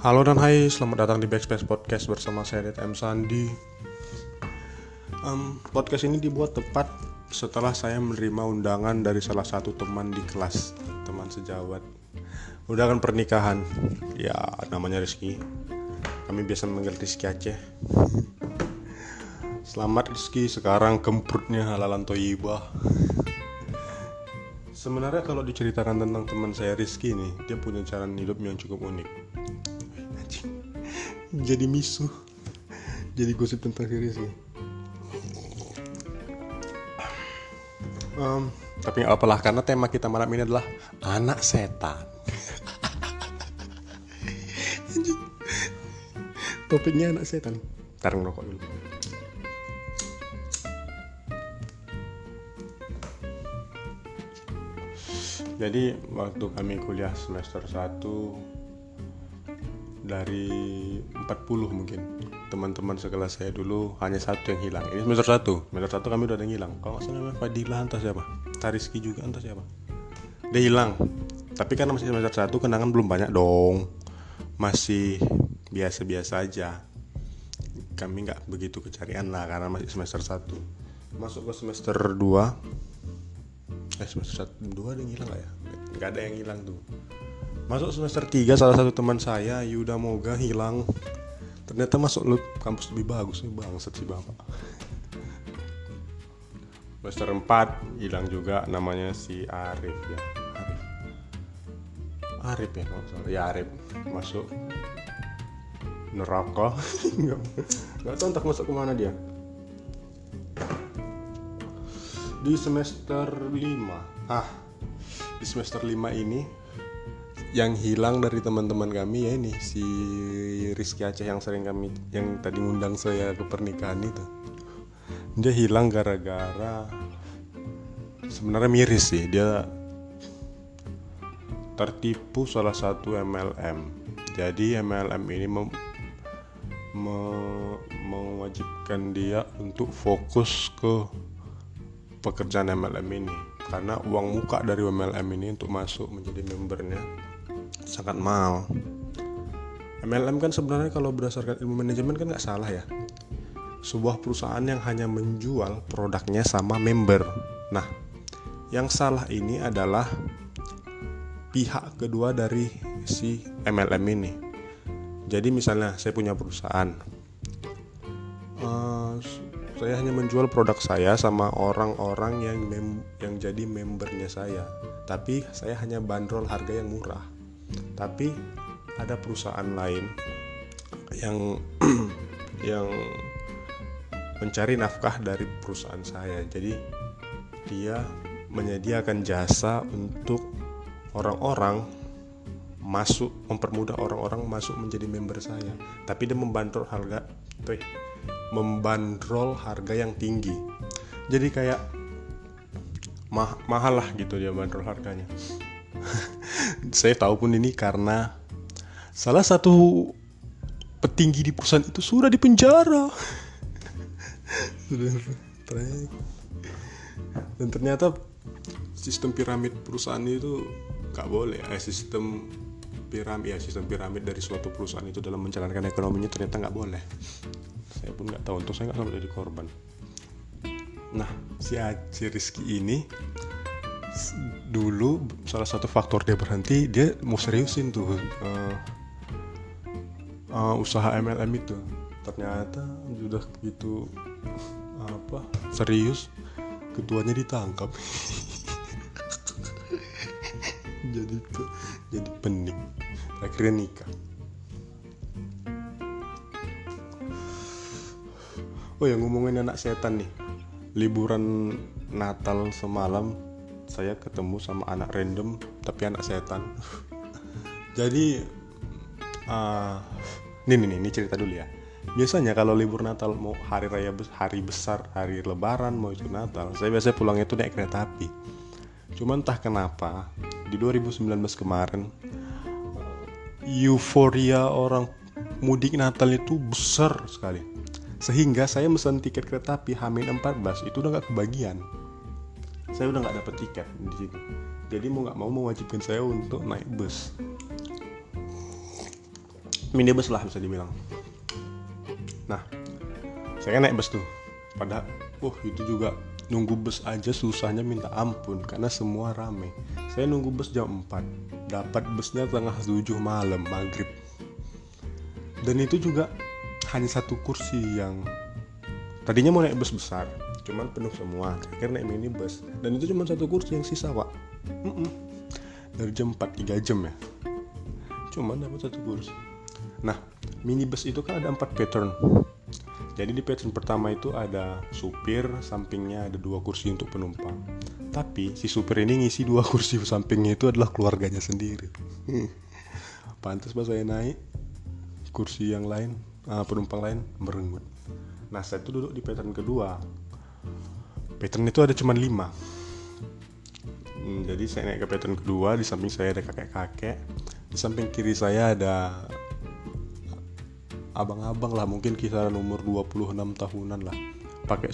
Halo dan hai, selamat datang di Backspace Podcast bersama saya Ded M. Sandi. Em, Podcast ini dibuat tepat setelah saya menerima undangan dari salah satu teman di kelas Teman sejawat. Undangan pernikahan? Ya, namanya Rizky. Kami biasa manggil Rizky Aceh. Selamat Rizky, sekarang kemprutnya halalan toyibah. Sebenarnya kalau diceritakan tentang teman saya Rizky ini, dia punya cara hidup yang cukup unik. Jadi misuh. Jadi gosip tentang si Rizky. Em, tapi nggak apalah karena tema kita malam ini adalah anak setan. Topiknya anak setan. Ntar ngerokok dulu. Jadi waktu kami kuliah semester 1 dari 40 mungkin teman-teman sekelas saya dulu hanya satu yang hilang. Ini semester 1. Semester 1 kami udah ada yang hilang. Kalau nggak salah Fadilah entah siapa. Tariski juga entah siapa. Dia hilang. Tapi karena masih semester 1 kenangan belum banyak dong. Masih biasa-biasa aja. Kami nggak begitu kecarian lah karena masih semester 1. Masuk ke semester 2 eh semester satu dua ada yang hilang gak ya nggak ada yang hilang tuh masuk semester 3 salah satu teman saya Yuda Moga hilang. Ternyata masuk lu kampus lebih bagus nih bangsat si bapak semester 4 hilang juga namanya si Arif ya. Arif Arif ya salah. Ya Arif. Masuk neraka. Nggak nggak tahu entah masuk ke mana dia. Di semester 5 ah di semester 5 ini yang hilang dari teman-teman kami ya ini si Rizky Aceh yang sering kami yang tadi ngundang saya ke pernikahan itu. Dia hilang gara-gara sebenarnya miris sih dia tertipu salah satu MLM jadi MLM ini mem- me- mewajibkan dia untuk fokus ke pekerjaan MLM ini. Karena uang muka dari MLM ini untuk masuk menjadi membernya sangat mahal. MLM kan sebenarnya kalau berdasarkan ilmu manajemen kan nggak salah ya. Sebuah perusahaan yang hanya menjual produknya sama member. Nah, yang salah ini adalah pihak kedua dari si MLM ini. Jadi misalnya saya punya perusahaan, Eh, saya hanya menjual produk saya sama orang-orang yang mem- yang jadi membernya saya tapi saya hanya bandrol harga yang murah tapi ada perusahaan lain yang yang mencari nafkah dari perusahaan saya. Jadi dia menyediakan jasa untuk orang-orang masuk mempermudah orang-orang masuk menjadi member saya. Tapi dia membandrol harga tuh membandrol harga yang tinggi. Jadi kayak mah mahal lah gitu dia bandrol harganya saya tahu pun ini karena salah satu petinggi di perusahaan itu sudah dipenjara. Dan ternyata sistem piramid perusahaan itu nggak boleh. Eh, sistem piramid ya sistem piramid dari suatu perusahaan itu dalam menjalankan ekonominya ternyata nggak boleh. Saya pun nggak tahu. Untuk saya nggak sampai jadi korban. Nah si Aceh Rizky ini dulu salah satu faktor dia berhenti dia mau seriusin tuh eh, eh, usaha MLM itu. Ternyata sudah gitu apa serius ketuanya ditangkap. Jadi jadi pening akhirnya nikah. Oh ya ngomongin anak setan nih. Liburan Natal semalam saya ketemu sama anak random tapi anak setan. Jadi ini nih nih ini cerita dulu ya. Biasanya kalau libur Natal mau hari raya hari besar hari Lebaran mau itu Natal saya biasanya pulangnya itu naik kereta api. Cuman entah kenapa di 2019 kemarin euforia orang mudik Natal itu besar sekali. Sehingga saya pesan tiket kereta api Hamin 14 itu udah nggak kebagian saya udah nggak dapet tiket di situ. Jadi mau nggak mau mewajibkan saya untuk naik bus. Minibus lah bisa dibilang. Nah saya naik bus tuh. Pada uh itu juga nunggu bus aja susahnya minta ampun karena semua rame. Saya nunggu bus jam 4 dapat busnya tengah 7 malam maghrib. Dan itu juga hanya satu kursi yang tadinya mau naik bus besar cuman penuh semua. Akhirnya naik minibus. Dan itu cuma satu kursi yang sisa pak. Mm -mm. dari jam 4 3 jam ya. Cuman dapat satu kursi. Nah minibus itu kan ada empat pattern. Jadi di pattern pertama itu ada supir sampingnya ada dua kursi untuk penumpang. Tapi si supir ini ngisi dua kursi sampingnya itu adalah keluarganya sendiri. Pantas pas saya naik kursi yang lain uh, penumpang lain merengut nah saya itu duduk di pattern kedua pattern itu ada cuma lima. Hmm, jadi saya naik ke pattern kedua di samping saya ada kakek-kakek di samping kiri saya ada abang-abang lah mungkin kisaran umur 26 tahunan lah. Pakai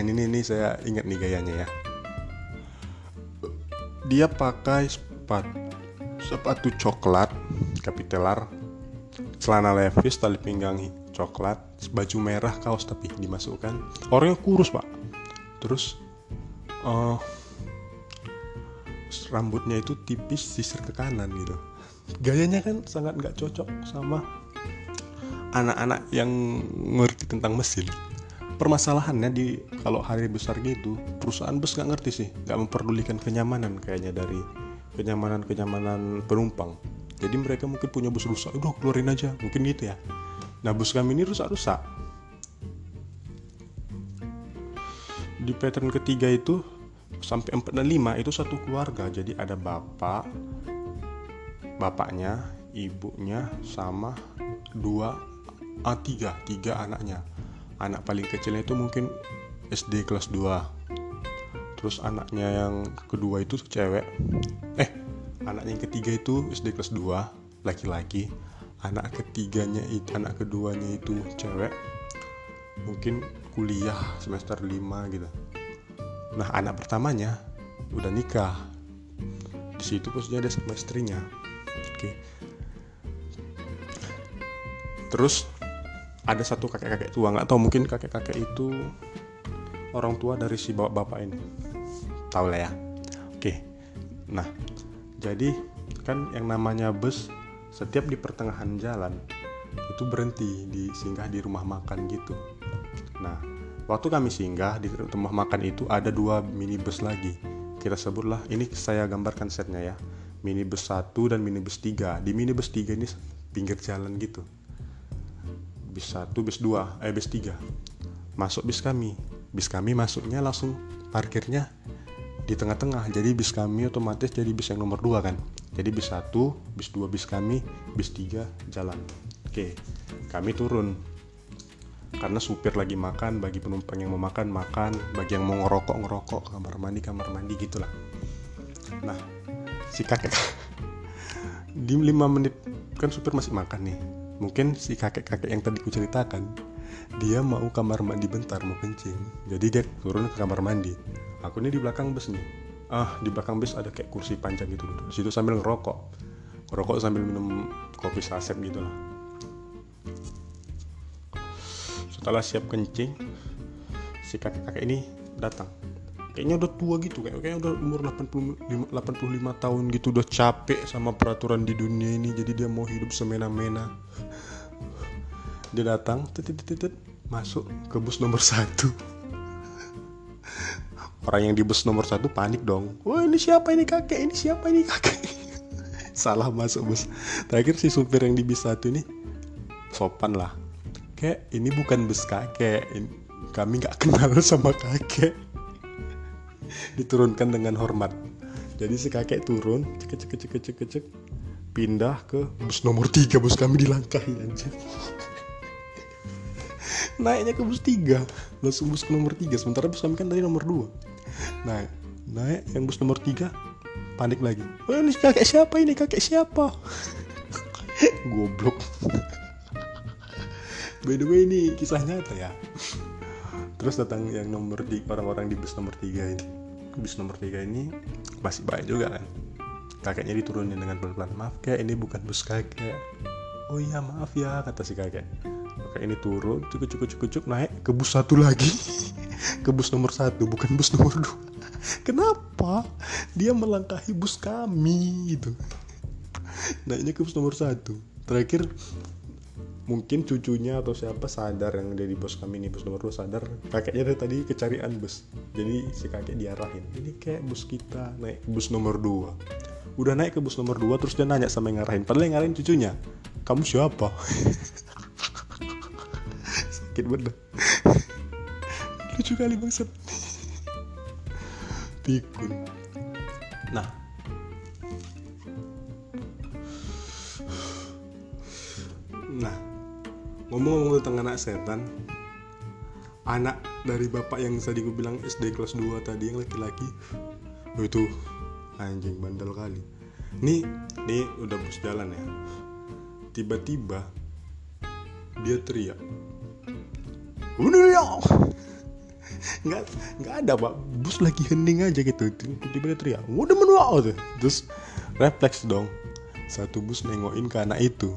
ini, ini ini saya ingat nih gayanya ya. Dia pakai sepatu sepatu coklat kapitelar celana levis tali pinggang coklat baju merah kaos tapi dimasukkan. Orangnya kurus pak terus uh, rambutnya itu tipis sisir ke kanan gitu. Gayanya kan sangat nggak cocok sama anak-anak yang ngerti tentang mesin. Permasalahannya di kalau hari besar gitu perusahaan bus nggak ngerti sih. Nggak memperdulikan kenyamanan kayaknya dari kenyamanan kenyamanan penumpang. Jadi mereka mungkin punya bus rusak udah keluarin aja. Mungkin gitu ya. Nah bus kami ini rusak-rusak di pattern ketiga itu sampai 4 dan 5 itu satu keluarga. Jadi ada bapak bapaknya ibunya sama dua ah, tiga tiga anaknya. Anak paling kecilnya itu mungkin SD kelas 2 terus anaknya yang kedua itu cewek. Eh anaknya yang ketiga itu SD kelas 2 laki-laki. Anak ketiganya itu anak keduanya itu cewek. Mungkin kuliah semester 5 gitu. Nah anak pertamanya udah nikah. Di situ posisinya ada sama istrinya oke. Terus ada satu kakek-kakek tua. Nggak tahu mungkin kakek-kakek itu orang tua dari si bapak-bapak ini. Tahu lah ya. Oke. Nah jadi kan yang namanya bus setiap di pertengahan jalan itu berhenti di singgah di rumah makan gitu Nah, waktu kami singgah di rumah makan itu ada dua minibus lagi. Kita sebutlah ini saya gambarkan setnya ya. Minibus 1 dan minibus 3. Di minibus 3 ini pinggir jalan gitu. Bis 1, bis 2, eh bis 3. Masuk bis kami. Bis kami masuknya langsung parkirnya di tengah-tengah. Jadi bis kami otomatis jadi bis yang nomor 2 kan. Jadi bis 1, bis 2 bis kami, bis 3 jalan. Oke, kami turun karena supir lagi makan bagi penumpang yang mau makan makan. Bagi yang mau ngerokok ngerokok. Kamar mandi kamar mandi gitulah. Nah si kakek di lima menit kan supir masih makan nih. Mungkin si kakek-kakek yang tadi ku ceritakan dia mau kamar mandi bentar mau kencing. Jadi dia turun ke kamar mandi. Aku ini di belakang bus nih. Ah di belakang bus ada kayak kursi panjang gitu di situ sambil ngerokok. Ngerokok sambil minum kopi saset gitu lah setelah siap kencing si kakek-kakek ini datang. Kayaknya udah tua gitu kayak kayaknya udah umur 85, 85 tahun gitu udah capek sama peraturan di dunia ini jadi dia mau hidup semena-mena. Dia datang titit titit masuk ke bus nomor satu. Orang yang di bus nomor satu panik dong. Wah ini siapa ini kakek? Ini siapa ini kakek? Salah masuk bus. Terakhir si supir yang di bis satu ini sopan lah kakek ini bukan bus kakek. Kami nggak kenal sama kakek. Diturunkan dengan hormat. Jadi si kakek turun cek cek cek cek cek pindah ke bus nomor tiga bus kami dilangkahi anjir naiknya ke bus tiga. Langsung bus ke nomor tiga. Sementara bus kami kan dari nomor dua. Nah naik yang bus nomor tiga panik lagi. Oh ini kakek siapa ini? Kakek siapa? Goblok by the way ini kisah nyata ya? Terus datang yang nomor di orang-orang di bus nomor tiga ini. Bus nomor tiga ini masih baik juga kan? Kakeknya diturunin dengan pelan-pelan maaf kayak ini bukan bus kakek. Oh iya maaf ya kata si kakek. Kakek ini turun cukup cukup cukup cukup naik ke bus satu lagi. Ke bus nomor satu bukan bus nomor dua. Kenapa? Dia melangkahi bus kami gitu. Naiknya ke bus nomor satu. Terakhir mungkin cucunya atau siapa sadar yang ada di bus kami ini bus nomor dua sadar. Kakeknya dari tadi kecarian bus jadi si kakek diarahin. Ini kayak bus kita naik bus nomor dua. Udah naik ke bus nomor dua terus dia nanya sama yang ngarahin. Padahal yang ngarahin cucunya. Kamu siapa? Sakit banget lucu kali bangsat pikun. Nah ngomong-ngomong tentang anak setan anak dari bapak yang tadi gue bilang SD kelas 2 tadi yang laki-laki. Itu anjing bandel kali. Nih nih udah bus jalan ya. Tiba-tiba dia teriak bener ya! Nggak nggak ada pak. Bus lagi hening aja gitu. Tiba-tiba dia teriak udah menua tuh terus refleks dong. Satu bus nengokin ke anak itu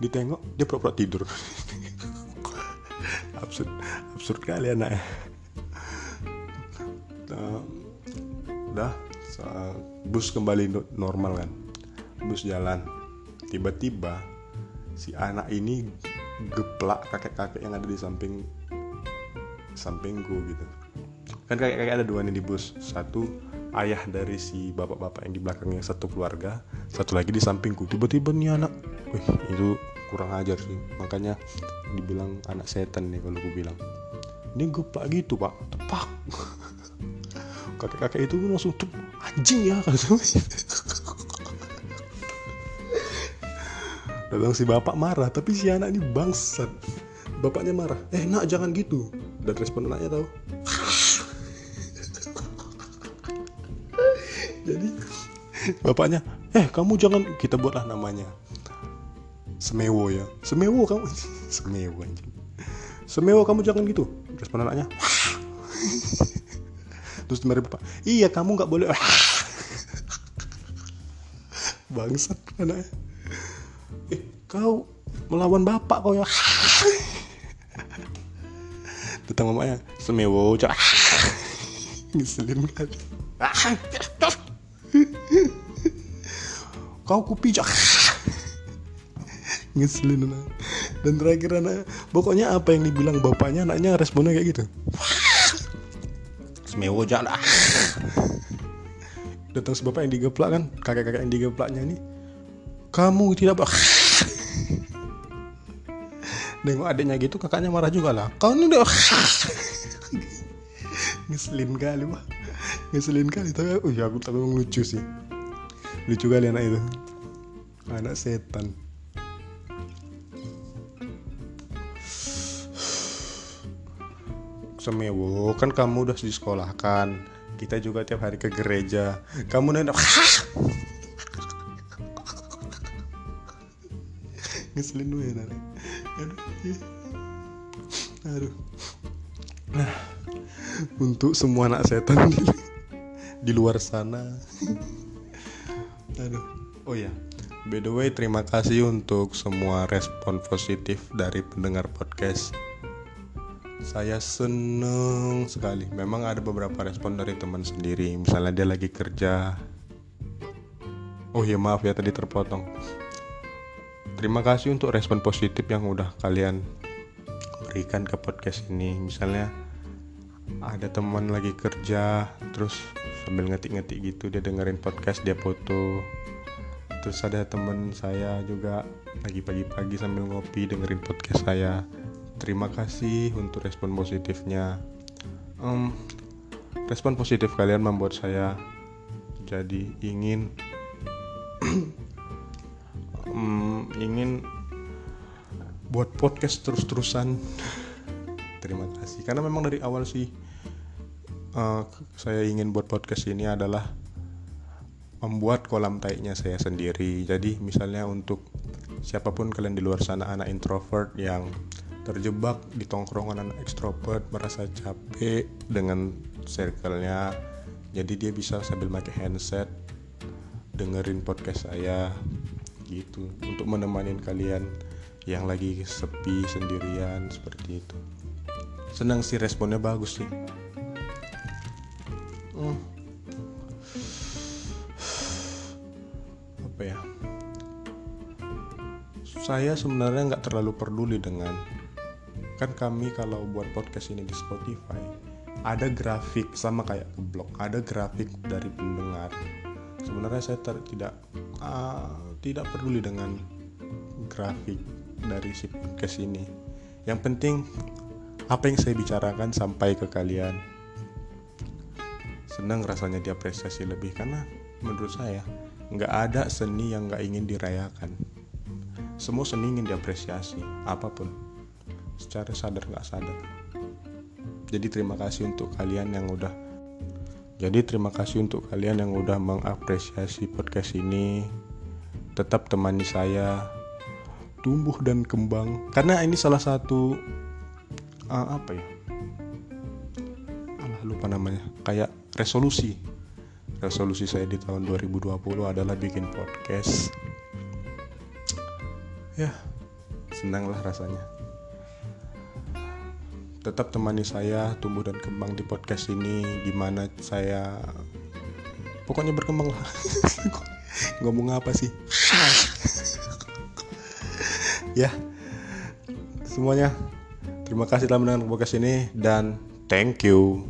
ditengok dia pura-pura tidur. Absurd absurd kali anaknya nah, udah bus kembali normal kan? Bus jalan. Tiba-tiba si anak ini geplak kakek-kakek yang ada di samping sampingku gitu. Kan kakek-kakek ada dua nih di bus. Satu ayah dari si bapak-bapak yang di belakangnya satu keluarga satu lagi di sampingku. Tiba-tiba nih anak wih itu kurang ajar sih. Makanya dibilang anak setan nih kalau gue bilang. Ini geplak gitu pak. Tepak. Kakek-kakek itu langsung tuh anjing ya datang si bapak marah tapi si anak ini bangsat. Bapaknya marah. Eh nak jangan gitu. Dan respon anaknya tahu jadi bapaknya eh kamu jangan kita buatlah namanya semewo ya. Semewo kamu. Semewo anjing. Semewo kamu jangan gitu. Respon anaknya. Terus dimarahin bapak. Iya kamu nggak boleh. Bangsat anaknya. Eh kau melawan bapak kau ya. Datang mamanya semewo cak. Ngeselin kali kau kupi cak ngeselin anak dan terakhir anak pokoknya apa yang dibilang bapaknya anaknya responnya kayak gitu. Semewo jalan datang si bapak yang digeplak kan? Kakek-kakek yang digeplaknya ini kamu tidak bak nengok adiknya gitu kakaknya marah juga lah kau ini udah ngeselin kali mah ngeselin kali tapi oh ya aku tapi lucu sih. Lucu kali anak itu. Anak setan semewo kan kamu udah disekolahkan. Kita juga tiap hari ke gereja. Kamu nanya ngeselin gue ya aduh, aduh. nah untuk semua anak setan di, di luar sana. Aduh. Oh ya by the way terima kasih untuk semua respon positif dari pendengar podcast saya seneng sekali. Memang ada beberapa respon dari teman sendiri. Misalnya dia lagi kerja. Oh ya maaf ya tadi terpotong. Terima kasih untuk respon positif yang udah kalian berikan ke podcast ini. Misalnya ada teman lagi kerja terus sambil ngetik-ngetik gitu dia dengerin podcast dia foto. Terus ada teman saya juga lagi pagi-pagi sambil ngopi dengerin podcast saya terima kasih untuk respon positifnya. Um, respon positif kalian membuat saya jadi ingin um, ingin buat podcast terus-terusan. Terima kasih. Karena memang dari awal sih uh, saya ingin buat podcast ini adalah membuat kolam taiknya saya sendiri. Jadi misalnya untuk siapa pun kalian di luar sana anak introvert yang terjebak di tongkrongan anak ekstrovert merasa capek dengan circle-nya. Jadi dia bisa sambil pakai handset dengerin podcast saya gitu. Untuk menemani kalian yang lagi sepi sendirian seperti itu. Senang sih responnya bagus sih. Hmm. apa ya? Saya sebenarnya nggak terlalu peduli dengan kan kami kalau buat podcast ini di Spotify ada grafik sama kayak ke blog. Ada grafik dari pendengar. Sebenarnya saya ter, tidak uh, tidak peduli dengan grafik dari si podcast ini. Yang penting apa yang saya bicarakan sampai ke kalian. Senang rasanya diapresiasi lebih karena menurut saya nggak ada seni yang nggak ingin dirayakan. Semua seni ingin diapresiasi apa pun secara sadar nggak sadar. Jadi terima kasih untuk kalian yang udah jadi terima kasih untuk kalian yang udah mengapresiasi podcast ini. Tetap temani saya tumbuh dan kembang. Karena ini salah satu uh, apa ya? Alah lupa namanya. Kayak resolusi. Resolusi saya di tahun 2020 adalah bikin podcast. Ya senanglah rasanya tetap temani saya tumbuh dan kembang di podcast ini gimana saya pokoknya berkembang lah. Ngomong apa sih? Ya semuanya terima kasih telah menonton podcast ini dan thank you